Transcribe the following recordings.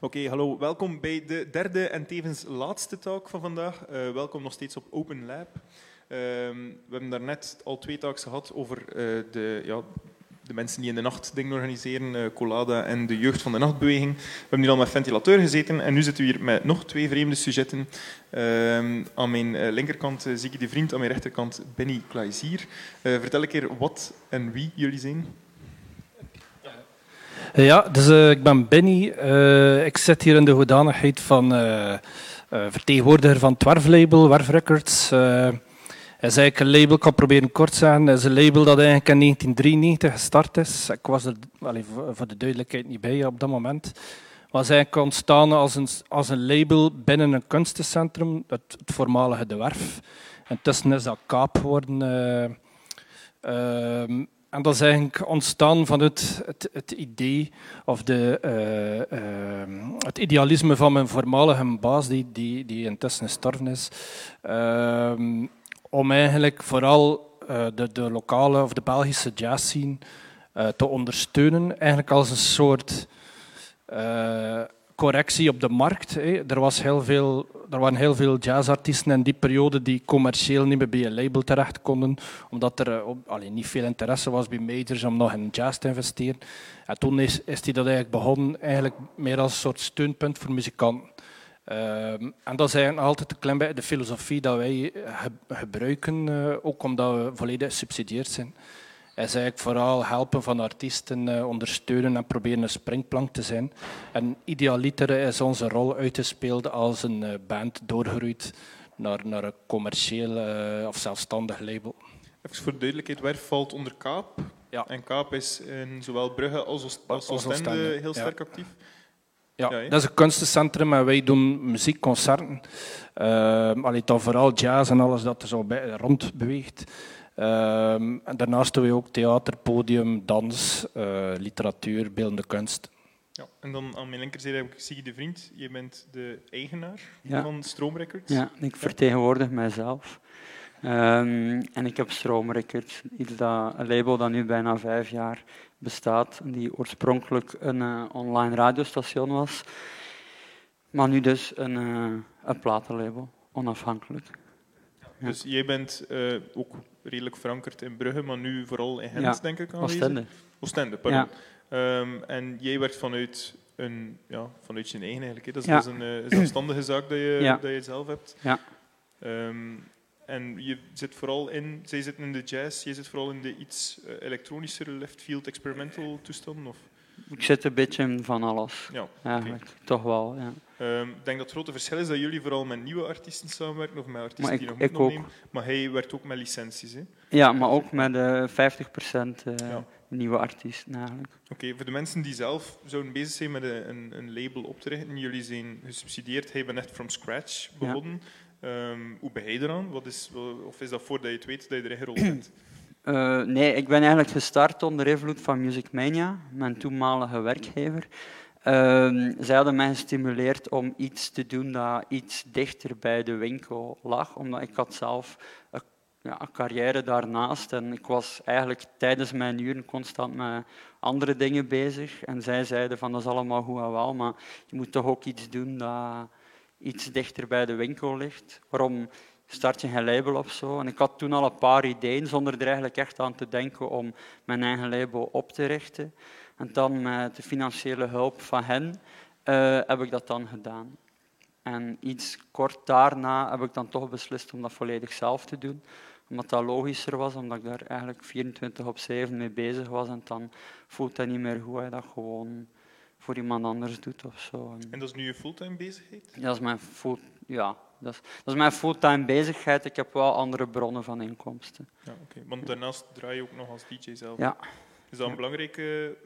Oké, hallo. Welkom bij de derde en tevens laatste talk van vandaag. Uh, welkom nog steeds op Open Lab. Uh, we hebben daarnet al twee talks gehad over uh, de, ja, de mensen die in de nacht dingen organiseren, uh, Colada en de jeugd van de nachtbeweging. We hebben hier al met ventilateur gezeten en nu zitten we hier met nog twee vreemde sujetten. aan mijn linkerkant zie ik de vriend, aan mijn rechterkant Benny Klaisier. vertel een keer wat en wie jullie zijn. Ja, dus uh, ik ben Benny. Uh, ik zit hier in de hoedanigheid van uh, vertegenwoordiger van Twerf-label, Werf Records. Het is eigenlijk een label, ik kan proberen kort te zeggen, het is een label dat eigenlijk in 1993 gestart is. Ik was er voor de duidelijkheid niet bij op dat moment. Het was eigenlijk ontstaan als een, als een label binnen een kunstencentrum, het, het voormalige De Werf. Intussen is dat Kaap geworden. Ehm, en dat is eigenlijk ontstaan vanuit het, het idee of de, uh, uh, het idealisme van mijn voormalige baas, die, die, die intussen gestorven is, uh, om eigenlijk vooral eh, de, de lokale of de Belgische jazzscene te ondersteunen, eigenlijk als een soort correctie op de markt. Er, was heel veel, er waren heel veel jazzartiesten in die periode die commercieel niet meer bij een label terecht konden, omdat er uh, allee, niet veel interesse was bij majors om nog in jazz te investeren. En toen is, is die dat eigenlijk begonnen, eigenlijk meer als een soort steunpunt voor muzikanten. Uh, en dat is altijd een klein beetje de filosofie dat wij gebruiken, uh, ook omdat we volledig gesubsidieerd zijn is eigenlijk vooral helpen van artiesten, uh, ondersteunen en proberen een springplank te zijn. En idealiter is onze rol uitgespeeld als een uh, band doorgeroeid naar, naar een commercieel uh, of zelfstandig label. Even voor de duidelijkheid, Werf valt onder Kaap. Ja. En Kaap is in zowel Brugge als, Oost als Oostende heel sterk ja. actief. Ja, ja, dat is een kunstencentrum en wij doen muziekconcerten. Uh, allee, dan vooral jazz en alles dat er zo bij, rond beweegt. Um, en daarnaast doen we ook theater, podium, dans, uh, literatuur, beeldende kunst. Ja, en dan aan mijn linkerzijde heb ik Siggy de Vriend. Je bent de eigenaar ja. van Stroomrecords. Ja, ik vertegenwoordig mijzelf. Um, en ik heb Stroomrecords, dat, een label dat nu bijna vijf jaar bestaat. Die oorspronkelijk een uh, online radiostation was. Maar nu dus een, uh, een platenlabel, onafhankelijk. Dus jij bent uh, ook redelijk verankerd in Brugge, maar nu vooral in Gent, denk ik. Oostende. Oostende, pardon. Ja. Um, en jij werkt vanuit, een, ja, vanuit je eigen eigenlijk. Hè. Dat is, ja. dat is een uh, zelfstandige zaak dat je, dat je zelf hebt. Ja. Um, en je zit vooral in, zij zitten in de jazz, jij zit vooral in de iets uh, elektronischere left field experimental toestanden? Of? Ik zit een beetje in van alles. Ja, okay. toch wel. Ja. Um, ik denk dat het grote verschil is dat jullie vooral met nieuwe artiesten samenwerken of met artiesten ik, die nog niet opnemen. Maar hij werkt ook met licenties. Hè? Ja, maar ook met uh, 50% uh, ja. nieuwe artiesten eigenlijk. Oké, okay, voor de mensen die zelf zouden bezig zijn met een, een, label op te richten, jullie zijn gesubsidieerd, hij bent echt from scratch begonnen. Ja. Um, hoe ben je eraan? Wat is, of is dat voordat je het weet dat je erin gerold bent? Uh, nee, ik ben eigenlijk gestart onder invloed van Music Mania, mijn toenmalige werkgever. Uh, zij hadden mij gestimuleerd om iets te doen dat iets dichter bij de winkel lag, omdat ik had zelf een, ja, een carrière daarnaast en ik was eigenlijk tijdens mijn uren constant met andere dingen bezig. En zij zeiden van dat is allemaal goed en wel, maar je moet toch ook iets doen dat iets dichter bij de winkel ligt. Waarom start je een label of zo. En ik had toen al een paar ideeën, zonder er eigenlijk echt aan te denken om mijn eigen label op te richten. En dan met de financiële hulp van hen uh, heb ik dat dan gedaan. En iets kort daarna heb ik dan toch beslist om dat volledig zelf te doen. Omdat dat logischer was, omdat ik daar eigenlijk 24 op 7 mee bezig was. En dan voelt dat niet meer goed, je dat gewoon voor iemand anders doet of zo. En dat is nu je fulltime bezigheid? Ja, dat is mijn full, ja, dat is, dat is mijn fulltime bezigheid. Ik heb wel andere bronnen van inkomsten. Ja, oké. Want daarnaast draai je ook nog als DJ zelf. Ja. Is dat een belangrijke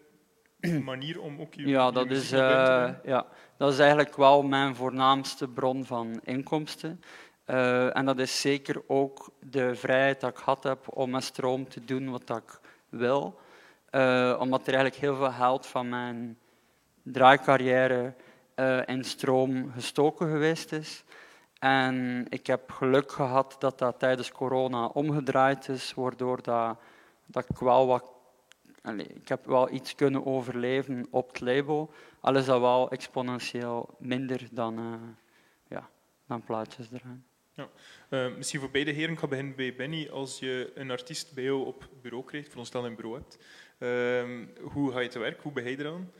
manier om ook je Ja, dat is, uh, ja, dat is eigenlijk wel mijn voornaamste bron van inkomsten. Uh, en dat is zeker ook de vrijheid dat ik gehad heb om met stroom te doen wat ik wil. Uh, omdat er eigenlijk heel veel geld van mijn draaicarrière in stroom gestoken geweest is. En ik heb geluk gehad dat dat tijdens corona omgedraaid is, waardoor dat, dat ik wel wat allee, ik heb wel iets kunnen overleven op het label, al is dat wel exponentieel minder dan, uh, ja, dan plaatjes eraan. Ja. Uh, misschien voor beide heren, ik ga beginnen bij Benny. Als je een artiest bij jou op bureau krijgt, voor ons stel een bureau hebt, uh, hoe ga je te werk? Hoe ben je eraan?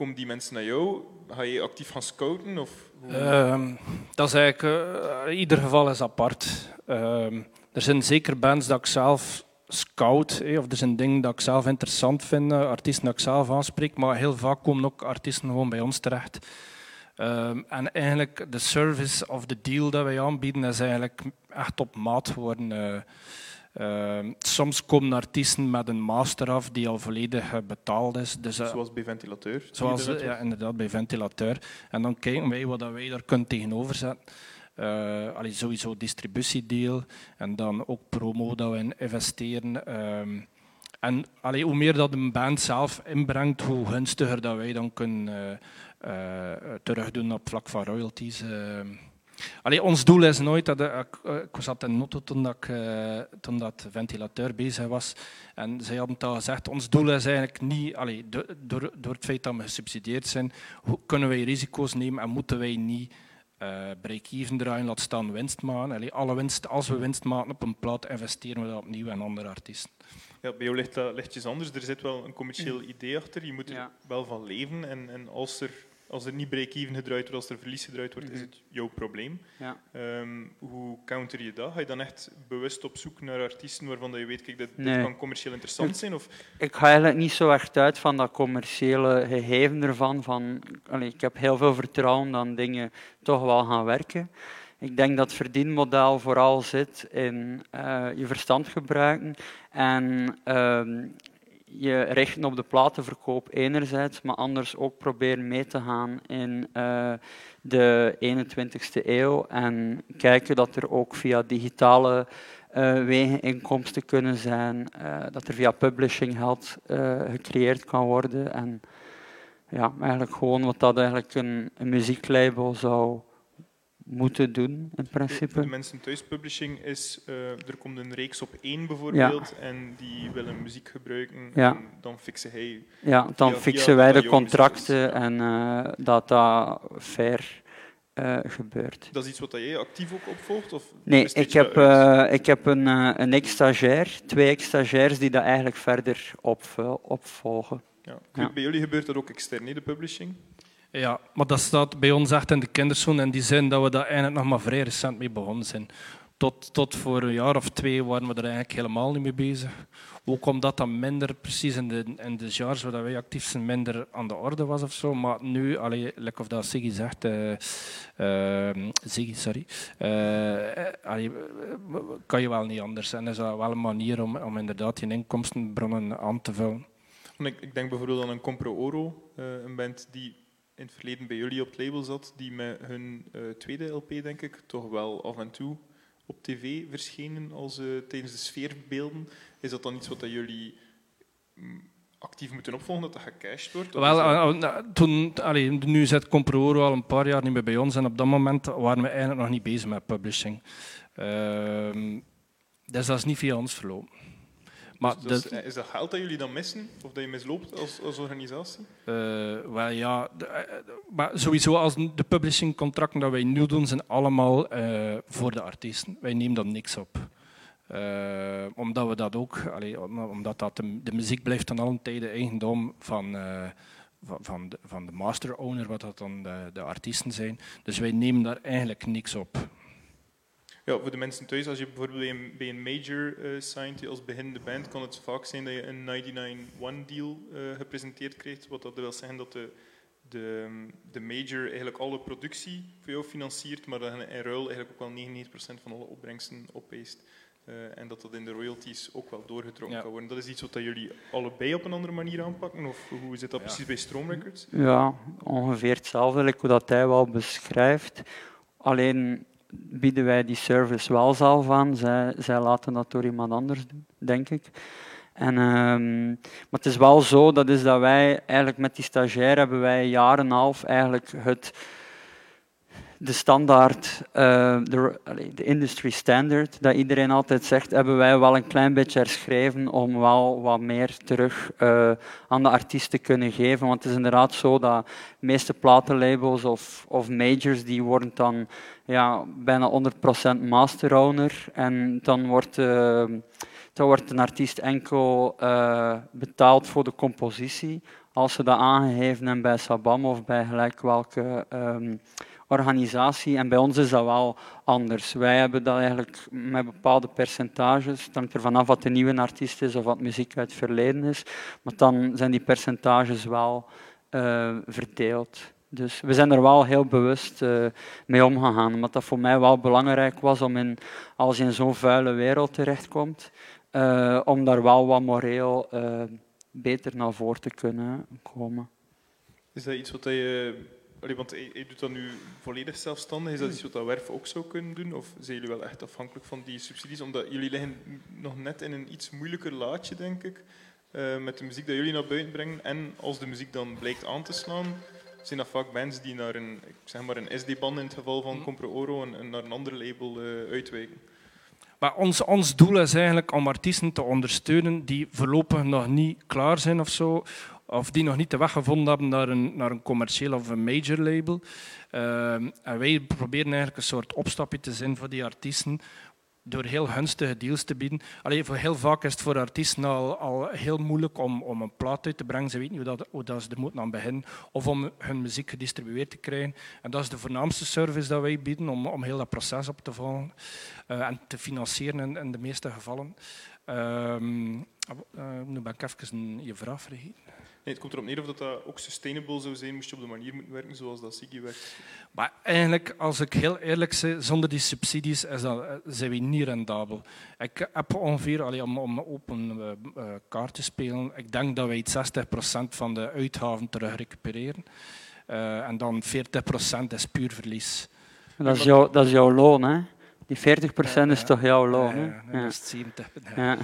Komen die mensen naar jou? Ga je actief gaan scouten? Of ehm, dat is eigenlijk, uh, ieder geval is apart. Ehm, er zijn zeker bands dat ik zelf scout, of er zijn dingen dat ik zelf interessant vind, artiesten dat ik zelf aanspreek, maar heel vaak komen ook artiesten gewoon bij ons terecht. Um, en eigenlijk de service of de deal dat wij aanbieden is eigenlijk echt op maat geworden. Uh, uh, soms komen artiesten met een master af die al volledig betaald is. Dus, uh, zoals bij ventilateur? Zoals, ja, inderdaad, bij ventilateur. En dan kijken wij wat wij daar kunnen tegenover zetten. Allee, sowieso distributiedeal en dan ook promo dat we investeren. Um, en allee, hoe meer dat een band zelf inbrengt, hoe gunstiger dat wij dan kunnen terugdoen op vlak van royalties. Allee, ons doel is nooit dat ik, ik zat in Notto toen dat, ik, toen dat ventilateur bezig was en zij hadden het al gezegd, ons doel is eigenlijk niet, allee, door, door het feit dat we gesubsidieerd zijn, hoe kunnen wij risico's nemen en moeten wij niet uh, break-even draaien, laat staan winst maken. Allee, alle winst, als we winst maken op een plaat, investeren we dat opnieuw in andere artiesten. Ja, bij jou ligt dat lichtjes anders. Er zit wel een commercieel idee achter. Je moet er wel van leven. En, en als er als er niet break-even gedraaid wordt, als er verlies gedraaid wordt, is mhm. het jouw probleem. Ja. Um, hoe counter je dat? Ga je dan echt bewust op zoek naar artiesten waarvan je weet, kijk, dat dit kan commercieel interessant zijn? Of? Ik ga eigenlijk niet zo echt uit van dat commerciële gegeven ervan. Van, allez, ik heb heel veel vertrouwen dat dingen toch wel gaan werken. Ik denk dat het verdienmodel vooral zit in uh, je verstand gebruiken en uh, je richten op de platenverkoop enerzijds, maar anders ook proberen mee te gaan in uh, de 21ste eeuw en kijken dat er ook via digitale uh, wegen inkomsten kunnen zijn, uh, dat er via publishing geld gecreëerd kan worden en ja, eigenlijk gewoon wat dat eigenlijk een, een muzieklabel zou moeten doen, in principe. De mensen thuis publishing is, uh, er komt een reeks op één bijvoorbeeld en die willen muziek gebruiken ja. en dan fixen hij... Ja, dan fixen wij de contracten en uh, dat dat fair uh, gebeurt. Dat is iets wat jij actief ook opvolgt? Of nee, ik heb, ik heb een, een ex-stagiair, twee ex-stagiairs die dat eigenlijk verder op, opvolgen. Ja. Bij jullie gebeurt dat ook extern, de publishing? Ja, maar dat staat bij ons echt in de kinderschoen in die zin dat we daar eigenlijk nog maar vrij recent mee begonnen zijn. Tot, tot voor een jaar of twee waren we er eigenlijk helemaal niet mee bezig. Ook omdat dat minder precies in de, in de jars waar wij actief zijn, minder aan de orde was of zo. Maar nu, allee, like of dat Siggy zegt, uh, uh, Ziggy, sorry, uh, kan je wel niet anders. En is dat wel een manier om, om inderdaad je inkomstenbronnen aan te vullen. Ik, ik denk bijvoorbeeld aan een Compro Oro, een band die in het verleden bij jullie op het label zat, die met hun uh, tweede LP, denk ik, toch wel af en toe op tv verschenen als, uh, tijdens de sfeerbeelden. Is dat dan iets wat dat jullie mm, actief moeten opvolgen, dat dat gecashed wordt? Wel, uh, nou, toen, allee, nu zit Comproro al een paar jaar niet meer bij ons en op dat moment waren we eigenlijk nog niet bezig met publishing. Ehm, dus dat is niet via ons verlopen. Maar dus dat, is dat geld dat jullie dan missen? Of dat je misloopt als, als organisatie? Uh, wel ja, de, uh, maar sowieso als de publishingcontracten dat wij nu doen, zijn allemaal uh, voor de artiesten. Wij nemen daar niks op. omdat we dat ook, allee, omdat dat de, de, muziek blijft dan al een tijde eigendom van, van, van, de, van de master owner, wat dat dan de, de artiesten zijn. Dus wij nemen daar eigenlijk niks op. Ja, voor de mensen thuis, als je bijvoorbeeld bij een, bij een major uh, signed als beginnende band, kan het vaak zijn dat je een 99-1 deal uh, gepresenteerd krijgt. Wat dat wil zeggen dat de, de, de major eigenlijk alle productie voor jou financiert, maar dat in ruil eigenlijk ook wel 99% van alle opbrengsten opeist. Uh, en dat dat in de royalties ook wel doorgetrokken ja. kan worden. Dat is iets wat dat jullie allebei op een andere manier aanpakken? Of hoe zit dat ja. precies bij Stroomrecords? Ja, ongeveer hetzelfde, hoe dat hij wel beschrijft. Alleen bieden wij die service wel zelf aan. Zij, zij laten dat door iemand anders doen, denk ik. En, um, maar het is wel zo, dat is dat wij eigenlijk met die stagiair hebben wij een jaar en half eigenlijk het, de standaard, uh, de, de industry standard, dat iedereen altijd zegt, hebben wij wel een klein beetje herschreven om wel wat meer terug uh, aan de artiest te kunnen geven. Want het is inderdaad zo dat de meeste platenlabels of, of majors, die worden dan ja, bijna 100% master owner. En dan wordt, uh, dan wordt een artiest enkel betaald voor de compositie. Als ze dat aangegeven hebben bij Sabam of bij gelijk welke... Um, organisatie. En bij ons is dat wel anders. Wij hebben dat eigenlijk met bepaalde percentages. Het hangt ervan af wat de nieuwe artiest is of wat muziek uit het verleden is. Maar dan zijn die percentages wel uh, verdeeld. Dus we zijn er wel heel bewust uh, mee omgegaan. Omdat dat voor mij wel belangrijk was om in, als je in zo'n vuile wereld terechtkomt, uh, om daar wel wat moreel beter naar voren te kunnen komen. Is dat iets wat je Allee, want je, doet dat nu volledig zelfstandig. Is dat iets wat dat Werf ook zou kunnen doen? Of zijn jullie wel echt afhankelijk van die subsidies? Omdat jullie liggen nog net in een iets moeilijker laadje, denk ik. Uh, met de muziek dat jullie naar buiten brengen. En als de muziek dan blijkt aan te slaan, zijn dat vaak bands die naar een, zeg maar een SD-band in het geval van mhm. Compro Oro en, en, naar een ander label uh, uitwijken. Maar ons, ons doel is eigenlijk om artiesten te ondersteunen die voorlopig nog niet klaar zijn of zo, of die nog niet de weg gevonden hebben naar een, naar een commercieel of een major label. Uh, en wij proberen eigenlijk een soort opstapje te zijn voor die artiesten door heel gunstige deals te bieden. Allee, voor heel vaak is het voor artiesten al, al heel moeilijk om, om een plaat uit te brengen. Ze weten niet hoe, dat, hoe dat ze er moeten aan beginnen. Of om hun muziek gedistribueerd te krijgen. En dat is de voornaamste service dat wij bieden om, om heel dat proces op te volgen uh, en te financieren in, in de meeste gevallen. Uh, nu ben ik even je vraag vergeten. Nee, het komt erop neer of dat, dat ook sustainable zou zijn, moest je op de manier moeten werken zoals dat Sigi werkt. Maar eigenlijk, als ik heel eerlijk ben, zonder die subsidies is dat, eh, zijn we niet rendabel. Ik heb ongeveer, allee, om, om open uh, uh, kaart te spelen, ik denk dat wij 60% van de uitgaven terug recupereren. Uh, en dan 40% is puur verlies. Dat is, jouw, dat is jouw loon, hè? Die 40% is toch jouw loon? Ja, ja, dat is 70. Ja.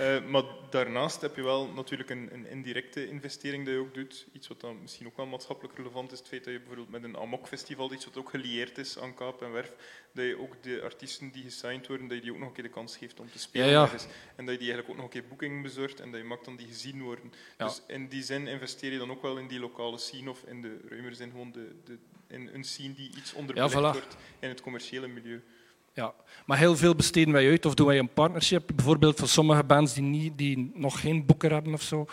uh, maar daarnaast heb je wel natuurlijk een, een, indirecte investering die je ook doet. Iets wat dan misschien ook wel maatschappelijk relevant is. Het feit dat je bijvoorbeeld met een Amok-festival, iets wat ook gelieerd is aan Kaap en Werf, dat je ook de artiesten die gesigned worden, dat je die ook nog een keer de kans geeft om te spelen. Ja, en dat je die eigenlijk ook nog een keer boeking bezorgt en dat je maakt dan die gezien worden. Dus in die zin investeer je dan ook wel in die lokale scene of in de ruimer zin gewoon de, de, in een scene die iets onderbelicht ja, wordt in het commerciële milieu. Ja, maar heel veel besteden wij uit of doen wij een partnership. Bijvoorbeeld voor sommige bands die, niet, die nog geen boeker hebben of zo.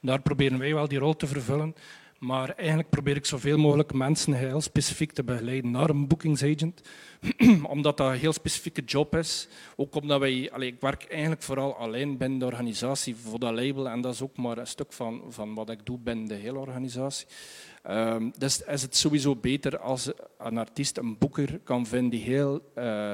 Daar proberen wij wel die rol te vervullen. Maar eigenlijk probeer ik zoveel mogelijk mensen heel specifiek te begeleiden naar een bookingsagent. omdat dat een heel specifieke job is. Ook omdat wij, allez, ik werk eigenlijk vooral alleen binnen de organisatie voor dat label. En dat is ook maar een stuk van, van wat ik doe binnen de hele organisatie. Um, dus is het sowieso beter als een artiest een boeker kan vinden die heel uh,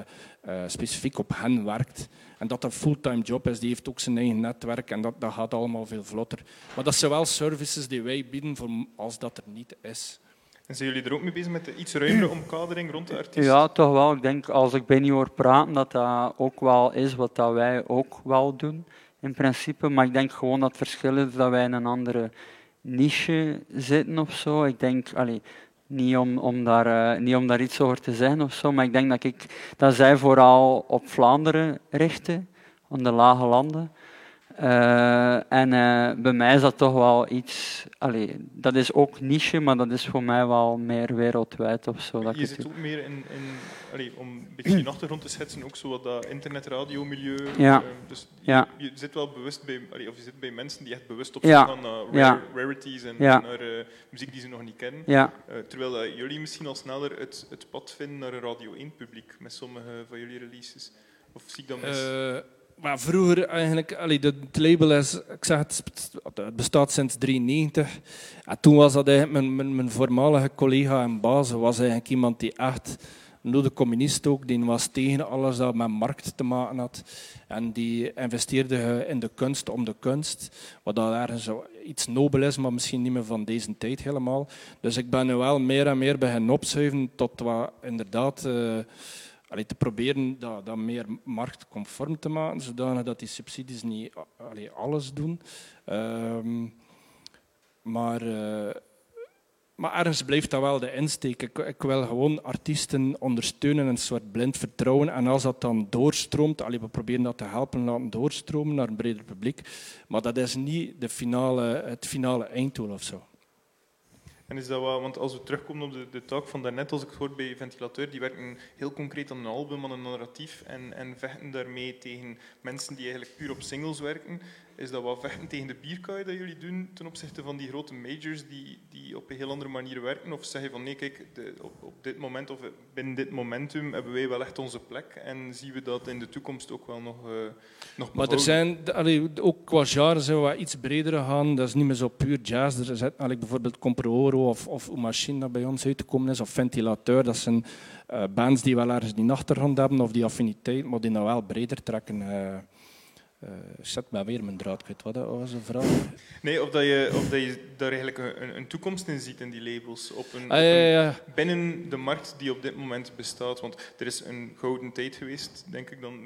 uh, specifiek op hen werkt. En dat dat een fulltime job is, die heeft ook zijn eigen netwerk en dat, dat gaat allemaal veel vlotter. Maar dat zijn wel services die wij bieden voor als dat er niet is. En zijn jullie er ook mee bezig met de iets ruimere omkadering rond de artiest? Ja, toch wel. Ik denk als ik ben niet hoor praten, dat dat ook wel is wat dat wij ook wel doen in principe. Maar ik denk gewoon dat het verschil is dat wij in een andere niche zitten of zo. Ik denk, allee, niet, om, om daar, uh, niet om daar iets over te zeggen of zo, maar ik denk dat, ik, dat zij vooral op Vlaanderen richten, op de lage landen. Uh, en uh, bij mij is dat toch wel iets. Allee, dat is ook niche, maar dat is voor mij wel meer wereldwijd of zo. Dat je zit ook meer in, in allee, om een beetje je achtergrond te schetsen, ook zo wat dat internetradiomilieu. Ja. Uh, dus ja. Je, zit wel bewust bij, allee, of je zit bij mensen die echt bewust op zoek ja. gaan naar rare, rarities en naar muziek die ze nog niet kennen. Ja. terwijl jullie misschien al sneller het, het pad vinden naar een Radio 1 publiek met sommige van jullie releases. Of zie ik dat mis? Maar vroeger eigenlijk, allee, het label is, ik zeg het, het bestaat sinds 1993. En toen was dat eigenlijk mijn, mijn, mijn, voormalige collega en baas, was eigenlijk iemand die echt, de communist ook, die was tegen alles dat met markt te maken had. En die investeerde in de kunst om de kunst, wat dat ergens iets nobel is, maar misschien niet meer van deze tijd helemaal. Dus ik ben nu wel meer en meer beginnen opschuiven tot wat inderdaad... Uh, allee, te proberen dat, dat meer marktconform te maken, zodanig dat die subsidies niet alles doen. Um, maar, uh, maar ergens blijft dat wel de insteek. Ik, ik, wil gewoon artiesten ondersteunen, een soort blind vertrouwen. En als dat dan doorstroomt, allee, we proberen dat te helpen laten doorstromen naar een breder publiek. Maar dat is niet de finale, het finale einddoel of zo. Is dat wel, want als we terugkomen op de, de talk van daarnet, als ik het hoor bij Ventilateur, die werken heel concreet aan een album, aan een narratief en, en vechten daarmee tegen mensen die eigenlijk puur op singles werken. Is dat wat vechten tegen de bierkaai dat jullie doen ten opzichte van die grote majors die, die op een heel andere manier werken? Of zeg je van nee, kijk, de, op, op dit moment of binnen dit momentum hebben wij wel echt onze plek en zien we dat in de toekomst ook wel nog, uh, nog Maar er zijn, allee, ook qua genre zijn we iets breder gaan. Dat is niet meer zo puur jazz. Er allee, bijvoorbeeld Comproro of, of Machine dat bij ons uit te komen is, of Ventilateur. Dat zijn uh, bands die wel ergens die achtergrond hebben of die affiniteit, maar die nou wel breder trekken. Uh, uh, zet maar weer mijn draad kwijt. Wat was een vraag? Nee, of dat je, of dat je daar eigenlijk een, een toekomst in ziet in die labels. Op een, ah, ja, ja, ja. binnen de markt die op dit moment bestaat. Want er is een gouden tijd geweest, denk ik, dan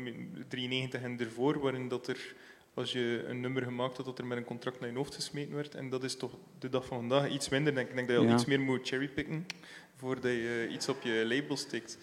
93 en ervoor, waarin dat er, als je een nummer gemaakt had, dat er met een contract naar je hoofd gesmeten werd. En dat is toch de dag van vandaag iets minder. Denk, ik denk dat je al iets meer moet cherrypicken voordat je iets op je label stikt.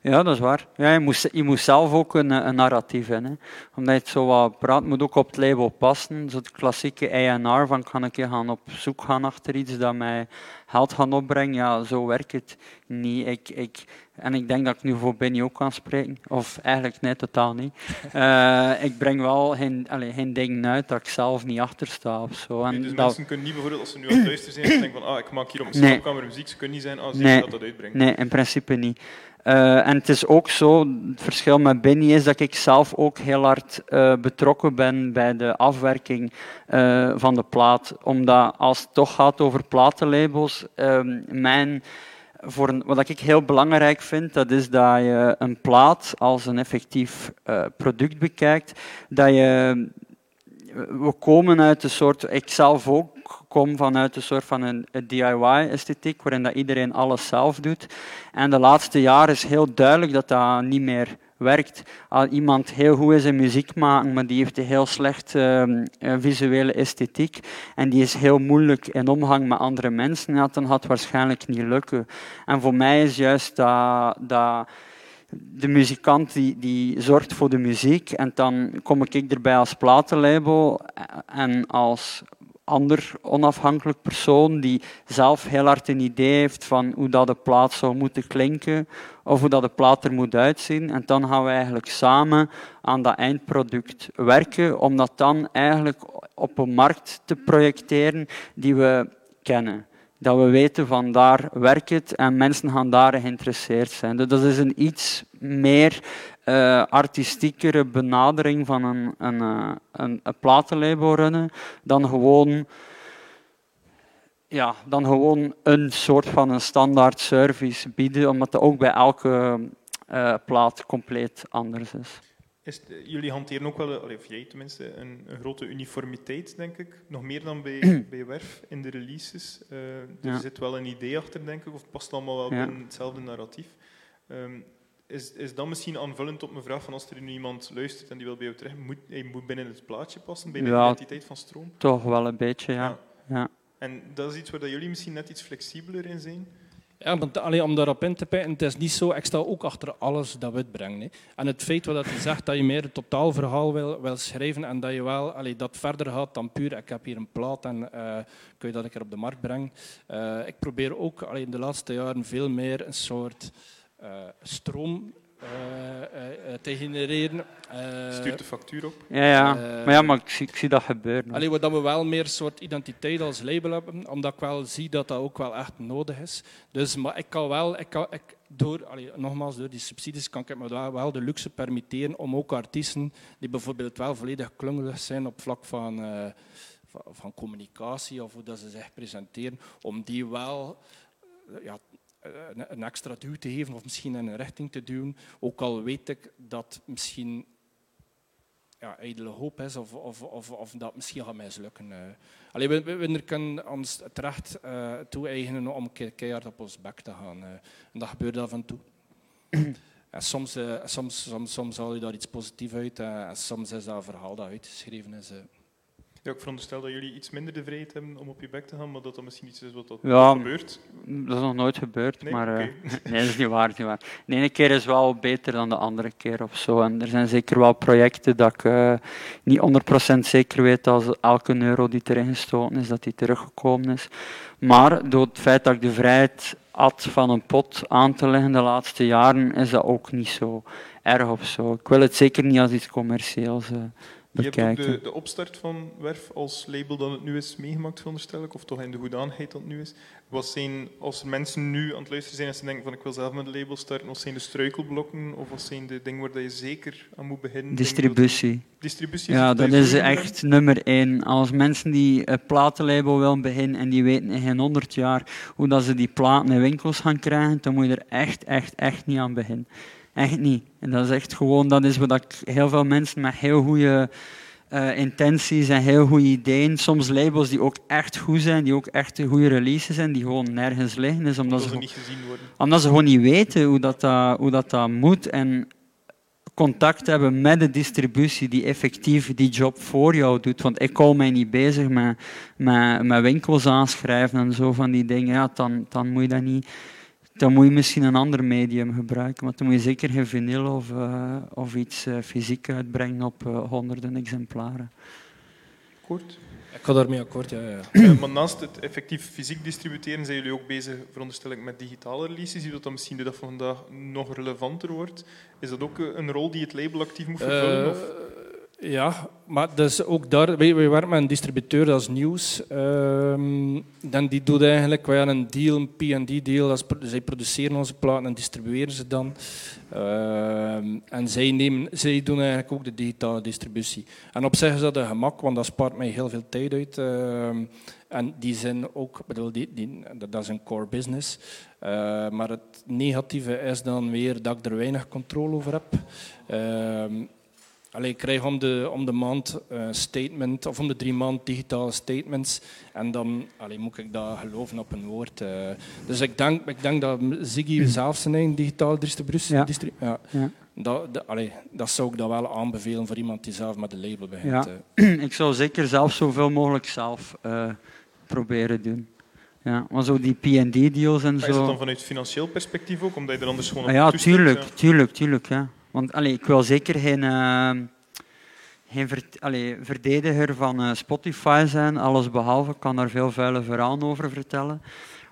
Ja, dat is waar. Ja, je, moet, je moet zelf ook een, een narratief hebben. Omdat je het zo wat praat, moet ook op het label passen. Zo het klassieke A&R van kan ik gaan op zoek gaan achter iets dat mij geld gaat opbrengen. Ja, zo werkt het niet. Ik, ik, en ik denk dat ik nu voor Benny ook kan spreken. Of eigenlijk nee, totaal niet. Uh, ik breng wel geen, allez, geen dingen uit dat ik zelf niet achter sta of zo. En dus dat... mensen kunnen niet bijvoorbeeld, als ze nu aan het luisteren zijn, denken van ah, ik maak hier op mijn nee. muziek, ze kunnen niet zijn als ah, nee. dat dat uitbrengt. Nee, in principe niet. Uh, en het is ook zo, het verschil met Benny is dat ik zelf ook heel hard uh, betrokken ben bij de afwerking uh, van de plaat. Omdat als het toch gaat over platenlabels, mijn, voor wat ik heel belangrijk vind, dat is dat je een plaat als een effectief product bekijkt, dat je we komen uit een soort, ik zelf ook kom vanuit een soort van een, DIY-esthetiek, waarin dat iedereen alles zelf doet. En de laatste jaren is heel duidelijk dat dat niet meer werkt. Als iemand heel goed is in muziek maken, maar die heeft een heel slecht uh, visuele esthetiek en die is heel moeilijk in omgang met andere mensen, ja, dan gaat het waarschijnlijk niet lukken. En voor mij is juist dat, dat de muzikant die, die zorgt voor de muziek en dan kom ik erbij als platenlabel en als ander onafhankelijk persoon die zelf heel hard een idee heeft van hoe dat de plaat zou moeten klinken of hoe dat de plaat er moet uitzien. En dan gaan we eigenlijk samen aan dat eindproduct werken om dat dan eigenlijk op een markt te projecteren die we kennen. Dat we weten van daar werkt het en mensen gaan daar geïnteresseerd zijn. Dus dat is een iets meer uh, artistiekere benadering van een, een, eh, een, een platenlabel runnen dan gewoon, ja, dan gewoon een soort van een standaard service bieden, omdat dat ook bij elke uh, plaat compleet anders is. is jullie hanteren ook wel, of jij tenminste, een, een, grote uniformiteit, denk ik. Nog meer dan bij, bij Werf in de releases. Uh, er ja. zit wel een idee achter, denk ik, of het past allemaal wel ja. binnen hetzelfde narratief. Um, is, is dat misschien aanvullend op mijn vraag van als er nu iemand luistert en die wil bij jou terecht, moet, hij moet binnen het plaatje passen, binnen ja, de identiteit van stroom? Toch wel een beetje, ja. ja. ja. En dat is iets waar jullie misschien net iets flexibeler in zijn? Ja, want, allee, om daarop in te pijten, het is niet zo, ik sta ook achter alles dat we brengen. Hè. En het feit wat je zegt dat je meer het totaalverhaal wil, wil schrijven en dat je wel allee, dat verder gaat dan puur, ik heb hier een plaat en uh, kun je dat ik er op de markt breng. Uh, ik probeer ook allee, in de laatste jaren veel meer een soort uh, stroom uh, uh, te genereren. Stuurt de factuur op? Ja, ja. maar, ja, maar ik, zie, ik zie dat gebeuren. Alleen dat we wel meer soort identiteit als label hebben, omdat ik wel zie dat dat ook wel echt nodig is. Dus, maar ik kan wel, ik kan, ik, door, allee, nogmaals, door die subsidies kan ik me wel, wel de luxe permitteren om ook artiesten die bijvoorbeeld wel volledig klungelig zijn op vlak van, van, van, communicatie of hoe dat ze zich presenteren, om die wel ja, eh, een extra duw te geven of misschien in een richting te duwen. Ook al weet ik dat misschien ja, ijdele hoop is of, of, of, of dat misschien gaat mislukken. Uh. Allee, we, we, we kunnen ons het recht uh, toe-eigenen om keihard op ons bek te gaan. Uh. En dat gebeurt af en toe. en soms, uh, soms, soms, soms haal je daar iets positiefs uit en soms is dat een verhaal dat uitgeschreven is. Ja, ik veronderstel dat jullie iets minder de vrijheid hebben om op je bek te gaan, maar dat dat misschien iets is wat dat Ja, gebeurt. Dat is nog nooit gebeurd, Nee? maar... eh, nee, dat is niet waar, niet waar. De ene keer is wel beter dan de andere keer of zo. En er zijn zeker wel projecten dat ik eh, niet 100% zeker weet als elke euro die erin gestoten is, dat die teruggekomen is. Maar door het feit dat ik de vrijheid had van een pot aan te leggen de laatste jaren, is dat ook niet zo erg of zo. Ik wil het zeker niet als iets commercieels eh, Je hebt ook de, de opstart van Werf als label dat het nu is meegemaakt, veronderstel ik, of toch in de hoedanigheid dat het nu is. Wat zijn, als er mensen nu aan het luisteren zijn en ze denken van ik wil zelf met een label starten, wat zijn de struikelblokken of wat zijn de dingen waar dat je zeker aan moet beginnen? Dat- Distributie. Distributie Ja, dat is echt nummer één. Als mensen die een platenlabel willen beginnen en die weten in geen honderd jaar hoe dat ze die platen in winkels gaan krijgen, dan moet je er echt, echt, echt niet aan beginnen. Echt niet. En dat is echt gewoon, dat is wat ik heel veel mensen met heel goede eh, intenties en heel goede ideeën, soms labels die ook echt goed zijn, die ook echt goede releases zijn, die gewoon nergens liggen, is omdat omdat ze, niet gezien worden. omdat ze gewoon niet weten hoe dat, dat, hoe dat, dat moet en contact hebben met de distributie die effectief die job voor jou doet. Want ik hou mij niet bezig met, met, met winkels aanschrijven en zo van die dingen. Ja, dan, dan moet je dat niet... Dan moet je misschien een ander medium gebruiken, want dan moet je zeker geen vinyl of, eh, of iets eh, fysiek uitbrengen op eh, honderden exemplaren. Kort. Ik ga daarmee akkoord, ja. ja. Maar naast het effectief fysiek distributeren zijn jullie ook bezig, veronderstel ik, met digitale releases. Zie je dat dat misschien de dag van vandaag nog relevanter wordt? Is dat ook een rol die het label actief moet vervullen? Of? Ja, maar dus ook daar, wij, werken met een distributeur, dat is nieuws. Ehm, dan die doet eigenlijk, wij hebben een deal, een P&D-deal, dat zij produceren onze platen en distribueren ze dan. Ehm, en zij, nemen, zij doen eigenlijk ook de digitale distributie. En op zich is dat een gemak, want dat spaart mij heel veel tijd uit. Ehm, en die zijn ook, bedoel, die, dat is een core business. Maar het negatieve is dan weer dat ik er weinig controle over heb. Allee, ik krijg om de, om de maand een statement, of om de drie maand digitale statements. En dan allee, moet ik dat geloven op een woord. eh. dus ik denk, ik denk dat Ziggy zelf zijn eigen digitale distributie... Ja. distri- ja. Ja. Dat, allee, dat zou ik dat wel aanbevelen voor iemand die zelf met een label begint. Ja. eh. ik zou zeker zelf zoveel mogelijk zelf eh, proberen doen. Ja, maar zo die P&D-deals en Maar is zo... dat dan vanuit financieel perspectief ook, omdat je er anders gewoon Ah op ja, toestemt, tuurlijk, ja? tuurlijk, tuurlijk. Ja. Want allee, ik wil zeker geen, eh, geen verdediger van eh, Spotify zijn, alles behalve. Ik kan daar veel vuile verhalen over vertellen.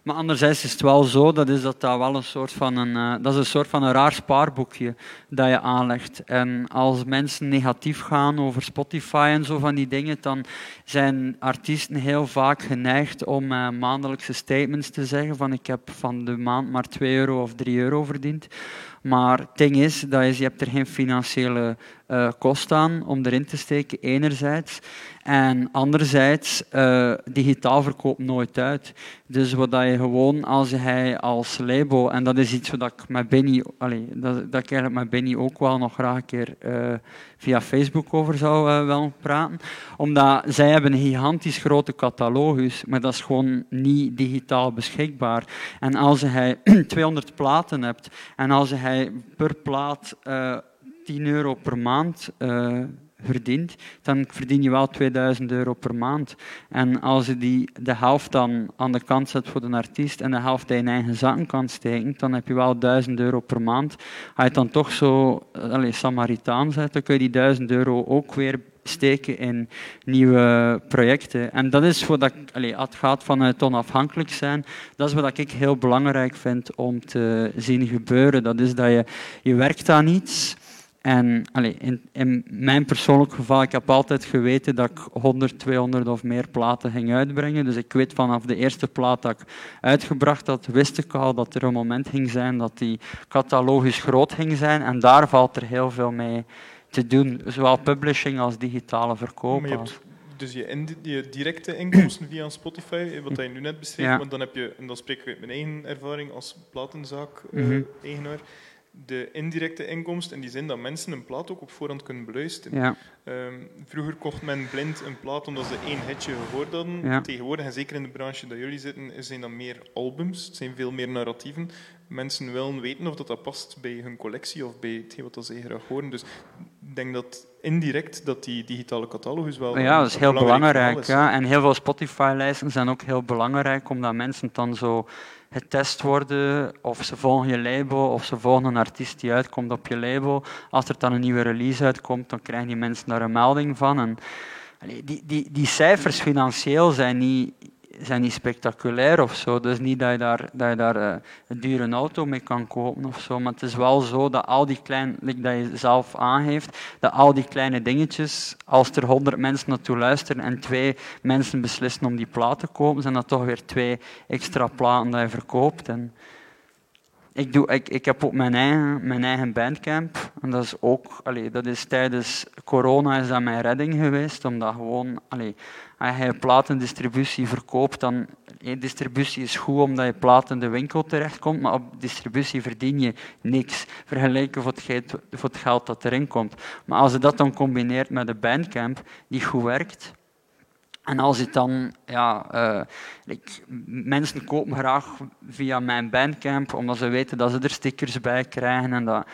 Maar anderzijds is het wel zo, dat is dat dat wel een soort van een, eh, dat is een soort van een raar spaarboekje dat je aanlegt. En als mensen negatief gaan over Spotify en zo van die dingen, dan zijn artiesten heel vaak geneigd om eh, maandelijkse statements te zeggen van ik heb van de maand maar 2 euro of 3 euro verdiend. Maar het ding is, dat je hebt er geen financiële eh kost aan om erin te steken, enerzijds. En anderzijds, eh, digitaal verkoopt nooit uit. Dus wat dat je gewoon, als hij als label, en dat is iets wat ik met Benny, dat, dat ik eigenlijk met Benny ook wel nog graag een keer eh, via Facebook over zou willen praten. Omdat zij hebben een gigantisch grote catalogus, maar dat is gewoon niet digitaal beschikbaar. En als hij 200 platen hebt en als hij per plaat 10 euro per maand eh, verdient, dan verdien je wel 2000 euro per maand. En als je die, de helft dan aan de kant zet voor de artiest en de helft in eigen zakken kan steken, dan heb je wel 1000 euro per maand. Als je het dan toch zo allez, Samaritaan zet, dan kun je die 1000 euro ook weer steken in nieuwe projecten. En dat is wat ik, allez, het gaat vanuit onafhankelijk zijn, dat is wat ik heel belangrijk vind om te zien gebeuren. Dat is dat je, je werkt aan iets en allez, in, in mijn persoonlijk geval, ik heb altijd geweten dat ik 100, 200 of meer platen ging uitbrengen. Dus ik weet vanaf de eerste plaat dat ik uitgebracht had, wist ik al dat er een moment ging zijn dat die catalogus groot ging zijn. En daar valt er heel veel mee te doen, zowel publishing als digitale verkoop. Maar je hebt dus je, in- je directe inkomsten via Spotify, eh, wat je nu net beschreef, Ja. want dan heb je, en dan spreek ik uit mijn eigen ervaring als Mhm. platenzaak-eigenaar, de indirecte inkomsten in die zin dat mensen een plaat ook op voorhand kunnen beluisteren. Ja, Ehm, vroeger kocht men blind een plaat omdat ze één hitje gehoord hadden. Ja. Tegenwoordig, en zeker in de branche dat jullie zitten, zijn dat meer albums. Het zijn veel meer narratieven. Mensen willen weten of dat, dat past bij hun collectie of bij hetgeen wat ze graag horen. Dus denk dat indirect dat die digitale catalogus wel. Ja, dat is heel belangrijk. is. ja. En heel veel Spotify-lijsten zijn ook heel belangrijk, omdat mensen dan zo getest worden of ze volgen je label of ze volgen een artiest die uitkomt op je label. Als er dan een nieuwe release uitkomt, dan krijgen die mensen daar een melding van. En, die, die, die cijfers financieel zijn niet zijn niet spectaculair of zo. Dus niet dat je daar, dat je daar uh, een dure auto mee kan kopen of zo. Maar het is wel zo dat al die kleine, dat je zelf aangeeft, dat al die kleine dingetjes, als er honderd mensen naartoe luisteren en twee mensen beslissen om die plaat te kopen, zijn dat toch weer twee extra platen dat je verkoopt. En ik, doe, ik, ik heb ook mijn eigen, mijn eigen bandcamp. En dat is ook, allee, dat is tijdens corona is dat mijn redding geweest. Omdat gewoon, allee, als je platendistributie verkoopt, dan distributie is goed omdat je plaat in de winkel terechtkomt, maar op distributie verdien je niks vergeleken voor het, voor het geld dat erin komt. Maar als je dat dan combineert met een bandcamp die goed werkt, en als het dan, ja, uh, mensen kopen graag via mijn bandcamp, omdat ze weten dat ze er stickers bij krijgen en dat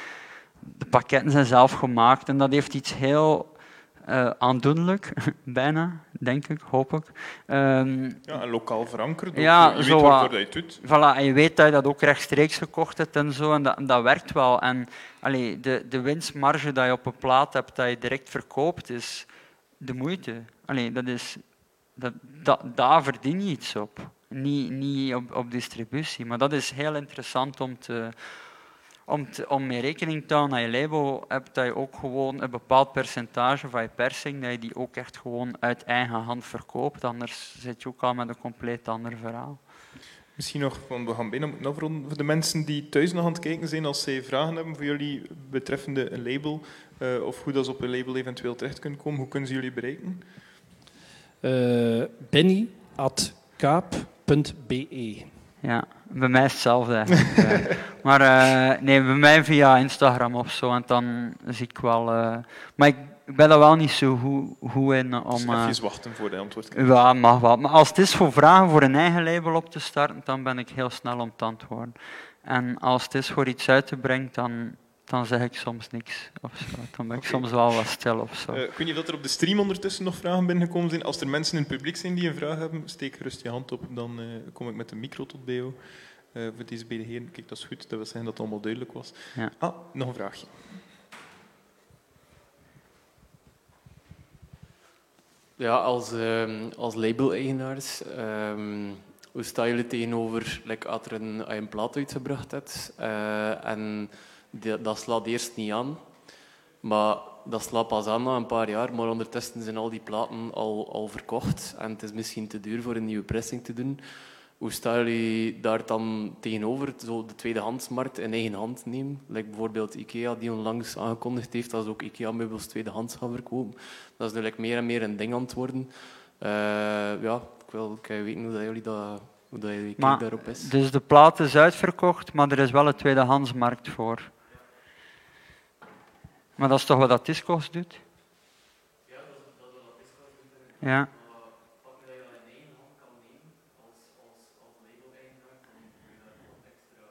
de pakketten zijn zelf gemaakt. En dat heeft iets heel uh, aandoenlijk, bijna, denk ik, hoop ik. Um, ja, lokaal verankerd. Ja, je zo, weet waarvoor je het doet. Voilà, en je weet dat je dat ook rechtstreeks gekocht hebt en zo, en dat, en dat werkt wel. En allee, de, de winstmarge dat je op een plaat hebt, dat je direct verkoopt, is de moeite. Allee, dat is dat, dat, daar verdien je iets op. Niet, niet op, op distributie. Maar dat is heel interessant om, te, om, te, om mee rekening te houden dat je label hebt, dat je ook gewoon een bepaald percentage van je persing, dat je die ook echt gewoon uit eigen hand verkoopt. Anders zit je ook al met een compleet ander verhaal. Misschien nog, want we gaan moeten afronden. Voor de mensen die thuis nog aan het kijken zijn, als zij vragen hebben voor jullie betreffende een label, uh, of hoe dat ze op een label eventueel terecht kunnen komen, hoe kunnen ze jullie bereiken? Uh, benny.kaap.be. Ja, bij mij is hetzelfde maar uh, nee, bij mij via Instagram of zo. En dan zie ik wel. Uh, maar ik, ik ben er wel niet zo goed, goed in om. Dus even wachten voor de antwoord. Ja, mag wel. Maar als het is voor vragen voor een eigen label op te starten, dan ben ik heel snel om te antwoorden. En als het is voor iets uit te brengen, dan dan zeg ik soms niks. Of zo. Dan ben ik soms wel wat stil of zo. Uh, ik weet niet of er op de stream ondertussen nog vragen binnengekomen zijn. Als er mensen in het publiek zijn die een vraag hebben, steek gerust je hand op. Dan uh, kom ik met de micro tot bij jou. Uh, voor deze beide heren, kijk, dat is goed. Dat wil zeggen dat het allemaal duidelijk was. Ja. Ah, nog een vraagje. Ja, als, uh, als label-eigenaars, um, hoe staan jullie tegenover like, als, er een, als je een plaat uitgebracht hebt en dat slaat eerst niet aan. Maar dat slaat pas aan na een paar jaar. Maar ondertussen zijn al die platen al, al verkocht. En het is misschien te duur voor een nieuwe pressing te doen. Hoe staan jullie daar dan tegenover? Zo de tweedehandsmarkt in eigen hand nemen? Like bijvoorbeeld IKEA, die onlangs aangekondigd heeft dat ze ook IKEA-meubels tweedehands gaan verkopen. Dat is nu like meer en meer een ding aan het worden. Uh, ja, ik wil ik weten hoe dat jullie dat hoe dat maar, daarop is. Dus de plaat is uitverkocht, maar er is wel een tweedehandsmarkt voor. Maar dat is toch wat dat Discos doet? Ja, dat is, dat wat Discos doet. Ja. Maar wat je dat je in één hand kan nemen als, als, als label-eigenaar, dan kun je daar nog extra...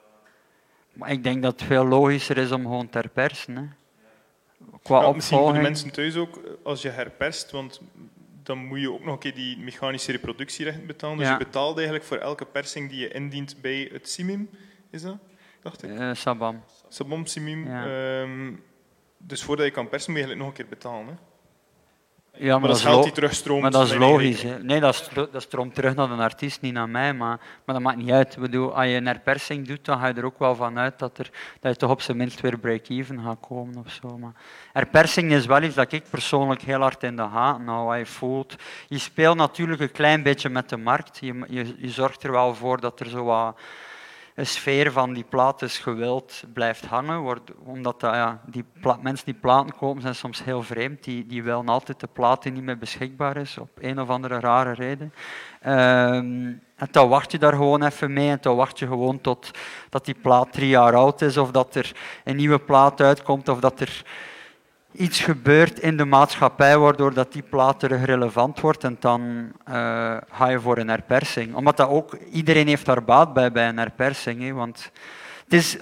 Maar ik denk dat het veel logischer is om gewoon te herpersen. Hè. Qua ja, misschien voor de mensen thuis ook, als je herperst, want dan moet je ook nog een keer die mechanische reproductierechten betalen. Dus Ja. je betaalt eigenlijk voor elke persing die je indient bij het CIMIM, is dat? Dacht ik. Eh, Sabam. Sabom, CIMIM. Ja. ehm, dus voordat je kan persen, moet je eigenlijk nog een keer betalen. Hè? Ja, Maar, dat is geld die terugstroomt. Maar dat is logisch. Hè. Nee, dat, dat stroomt terug naar de artiest, niet naar mij. Maar, maar dat maakt niet uit. Bedoel, als je een herpersing doet, dan ga je er ook wel van uit dat, er, dat je toch op zijn minst weer break-even gaat komen. Of zo. Maar herpersing is wel iets dat ik persoonlijk heel hard in de gaten hou. Wat je voelt. Je speelt natuurlijk een klein beetje met de markt. Je, je, je zorgt er wel voor dat er zo wat sfeer van die plaat is gewild blijft hangen. Wordt, omdat dat, ja, die pla- mensen die platen kopen zijn soms heel vreemd. Die, die willen altijd de plaat die niet meer beschikbaar is, op een of andere rare reden. Ehm, en dan wacht je daar gewoon even mee en dan wacht je gewoon tot dat die plaat drie jaar oud is of dat er een nieuwe plaat uitkomt of dat er iets gebeurt in de maatschappij waardoor dat die plaat terug relevant wordt en dan eh, ga je voor een herpersing. Omdat dat ook, iedereen heeft daar baat bij bij een herpersing. Hè, want Het is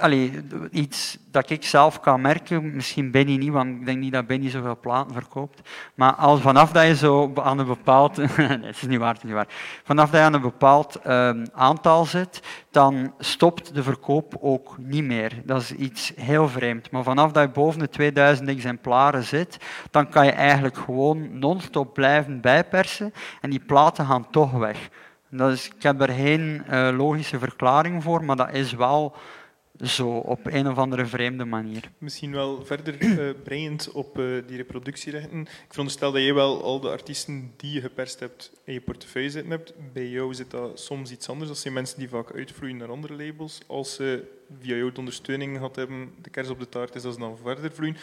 iets dat ik zelf kan merken, misschien Benny niet, want ik denk niet dat Benny zoveel platen verkoopt. Maar als vanaf dat je zo aan een bepaald... nee, is niet waar, niet waar. Vanaf dat je aan een bepaald um, aantal zit, dan stopt de verkoop ook niet meer. Dat is iets heel vreemd. Maar vanaf dat je boven de 2000 exemplaren zit, dan kan je eigenlijk gewoon non-stop blijven bijpersen en die platen gaan toch weg. Dat is, ik heb er geen uh, logische verklaring voor, maar dat is wel zo, op een of andere vreemde manier. Misschien wel verder uh, brengend op uh, die reproductierechten. Ik veronderstel dat jij wel al de artiesten die je geperst hebt in je portefeuille zitten hebt. Bij jou zit dat soms iets anders. Dat zijn mensen die vaak uitvloeien naar andere labels. Als ze via jou de ondersteuning gehad hebben, de kers op de taart is, dat ze dan verder vloeien.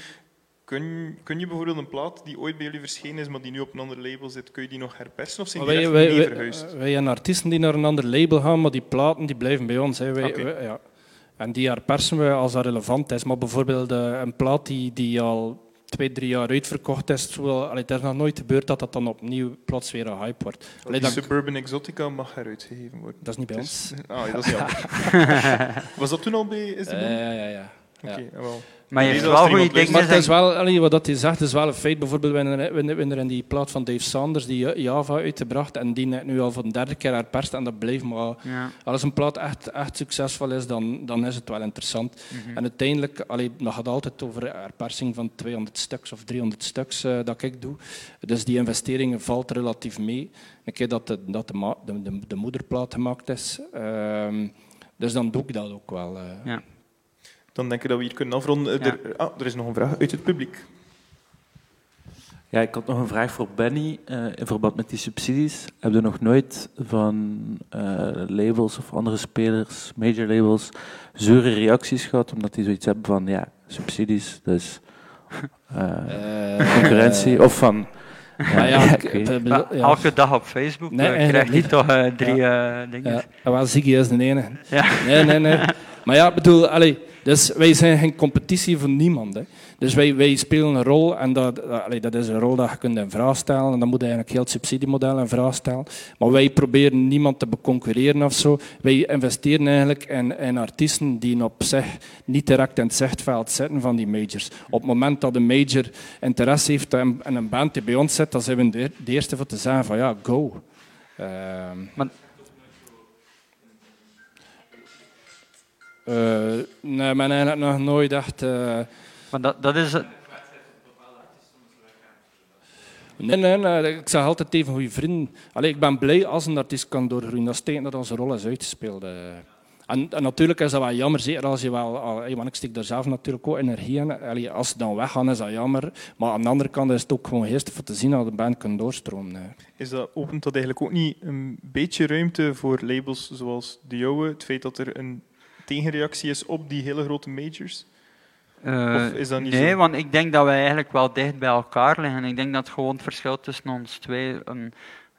Kun, kun je bijvoorbeeld een plaat die ooit bij jullie verschenen is, maar die nu op een ander label zit, kun je die nog herpersen of zijn die wij, wij, verhuisd? Wij, wij hebben artiesten die naar een ander label gaan, maar die platen die blijven bij ons. Hè. Wij, wij, ja. En die herpersen we als dat relevant is. Maar bijvoorbeeld uh, een plaat die, die al twee, drie jaar uitverkocht is, terwijl, allee, het is nog nooit gebeurd dat dat dan opnieuw plots weer een hype wordt. Allee, die Suburban Exotica mag heruitgegeven worden. Dat is niet bij ons. Ah, dat is jammer. Was dat toen al bij Is uh, Ja, ja, ja. Oké, okay, wel. Maar je hebt wel goede dingen. Maar het is wel, allee, wat hij zegt is wel een feit. Bijvoorbeeld, we hebben in die plaat van Dave Sanders die Java uitgebracht en die nu al voor de derde keer herperst en dat blijft maar. Ja. Als een plaat echt, echt succesvol is, dan, dan is het wel interessant. Mhm. En uiteindelijk, allee, dat gaat altijd over herpersing van 200 stuks of 300 stuks uh, dat ik doe. Dus die investering valt relatief mee. Een keer dat de, dat de, de, de moederplaat gemaakt is. Uh, dus dan doe ik dat ook wel. Uh. Ja dan denk ik dat we hier kunnen afronden. Er, ah, er is nog een vraag uit het publiek. Ja, ik had nog een vraag voor Benny uh, in verband met die subsidies. Heb je nog nooit van uh, labels of andere spelers, major labels, zure reacties gehad omdat die zoiets hebben van ja, subsidies, dus uh, concurrentie of van ja, ja, ja, Elke dag op Facebook nee, krijg je toch drie dingen. Ja, wel, Ziggy is de ene. Ja. Nee, nee, nee. Maar ja, bedoel, allee, dus wij zijn geen competitie voor niemand. Hè. Dus wij, wij spelen een rol en dat, dat is een rol dat je kunt in vraag stellen. En dan moet je eigenlijk heel het subsidiemodel in vraag stellen. Maar wij proberen niemand te beconcurreren of zo. Wij investeren eigenlijk in, in artiesten die op zich niet direct in het zichtveld zitten van die majors. Op het moment dat een major interesse heeft in een band die bij ons zit, dan zijn we de, eerste voor te zeggen van ja, go. Maar nee, maar eigenlijk nog nooit echt. Uh... Maar dat, dat is. Nee, nee, nee, ik zeg altijd even goede vrienden. Allee, ik ben blij als een artiest kan doorgroeien. Dat steekt dat onze rol is uitgespeeld. Uh. En, en, natuurlijk is dat wel jammer, zeker als je wel... Want ik steek daar zelf natuurlijk ook energie in. Allee, als ze dan weggaan, is dat jammer. Maar aan de andere kant is het ook gewoon geestig voor te zien dat de band kan doorstromen. Is dat, opent dat eigenlijk ook niet een beetje ruimte voor labels zoals de jouwe? Het feit dat er een tegenreactie is op die hele grote majors? Uh, of is dat niet nee, want ik denk dat wij eigenlijk wel dicht bij elkaar liggen. Ik denk dat gewoon het verschil tussen ons twee een,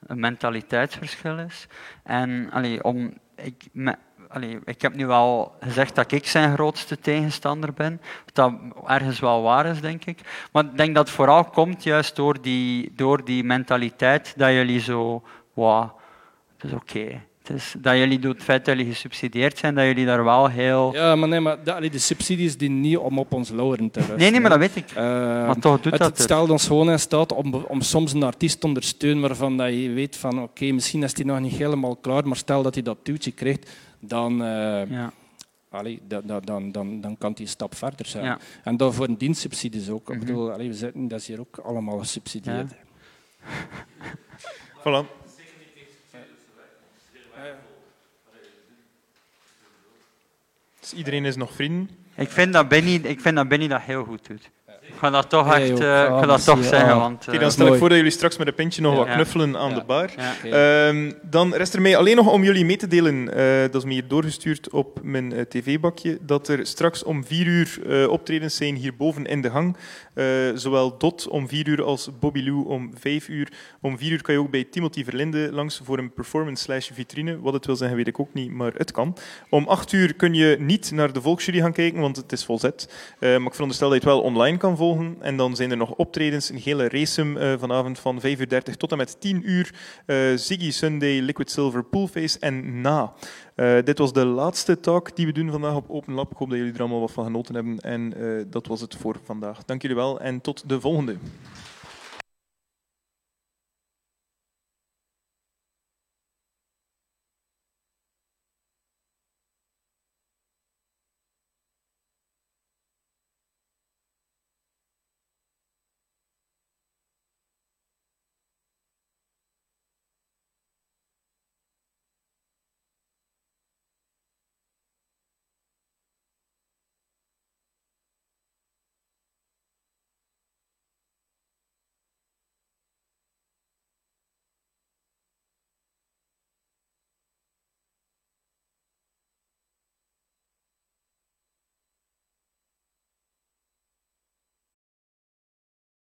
een mentaliteitsverschil is. En allee, om, ik, me, allee, ik heb nu wel gezegd dat ik zijn grootste tegenstander ben. Wat dat ergens wel waar is, denk ik. Maar ik denk dat het vooral komt juist door die, door die mentaliteit dat jullie zo... Wow, het is oké. Dat jullie door het feit dat jullie gesubsidieerd zijn, dat jullie daar wel heel... Ja, maar nee, maar de, de subsidies die niet om op ons lauren te rusten. Nee, nee, maar dat weet ik. Uh, maar toch doet het, dat het stelt ons gewoon in staat om, om soms een artiest te ondersteunen waarvan dat je weet van oké, okay, misschien is hij nog niet helemaal klaar, maar stel dat hij dat duwtje krijgt, dan... Uh, ja. Allee, dan, dan, dan, dan kan hij een stap verder zijn. Ja. En dan voor een dienstsubsidies ook. Mm -hmm. Ik bedoel, allee, we zitten, dat is hier ook allemaal gesubsidieerd. Ja. voilà. Dus iedereen is nog vrienden. Ik vind dat Benny, ik vind dat, Benny dat heel goed doet. Ik ga dat toch echt uh, ik ga dat toch zeggen. Ah. Want, uh, dan stel ik voor dat jullie straks met een pintje nog wat knuffelen aan de bar. Um, dan rest er mij alleen nog om jullie mee te delen, uh, dat is me hier doorgestuurd op mijn tv-bakje, dat er straks om vier uur optredens zijn hierboven in de gang. zowel Dot om vier uur als Bobby Lou om vijf uur. Om vier uur kan je ook bij Timothy Verlinde langs voor een performance slash vitrine. Wat het wil zeggen weet ik ook niet, maar het kan. Om acht uur kun je niet naar de Volksjury gaan kijken, want het is volzet. maar ik veronderstel dat je het wel online kan gaan En dan zijn er nog optredens, een hele racem uh, vanavond van 5.30 uur tot en met 10 uur. Uh, Ziggy Sunday, Liquid Silver, Poolface en Na. Uh, dit was de laatste talk die we doen vandaag op Open Lab. Ik hoop dat jullie er allemaal wat van genoten hebben. En dat was het voor vandaag. Dank jullie wel en tot de volgende.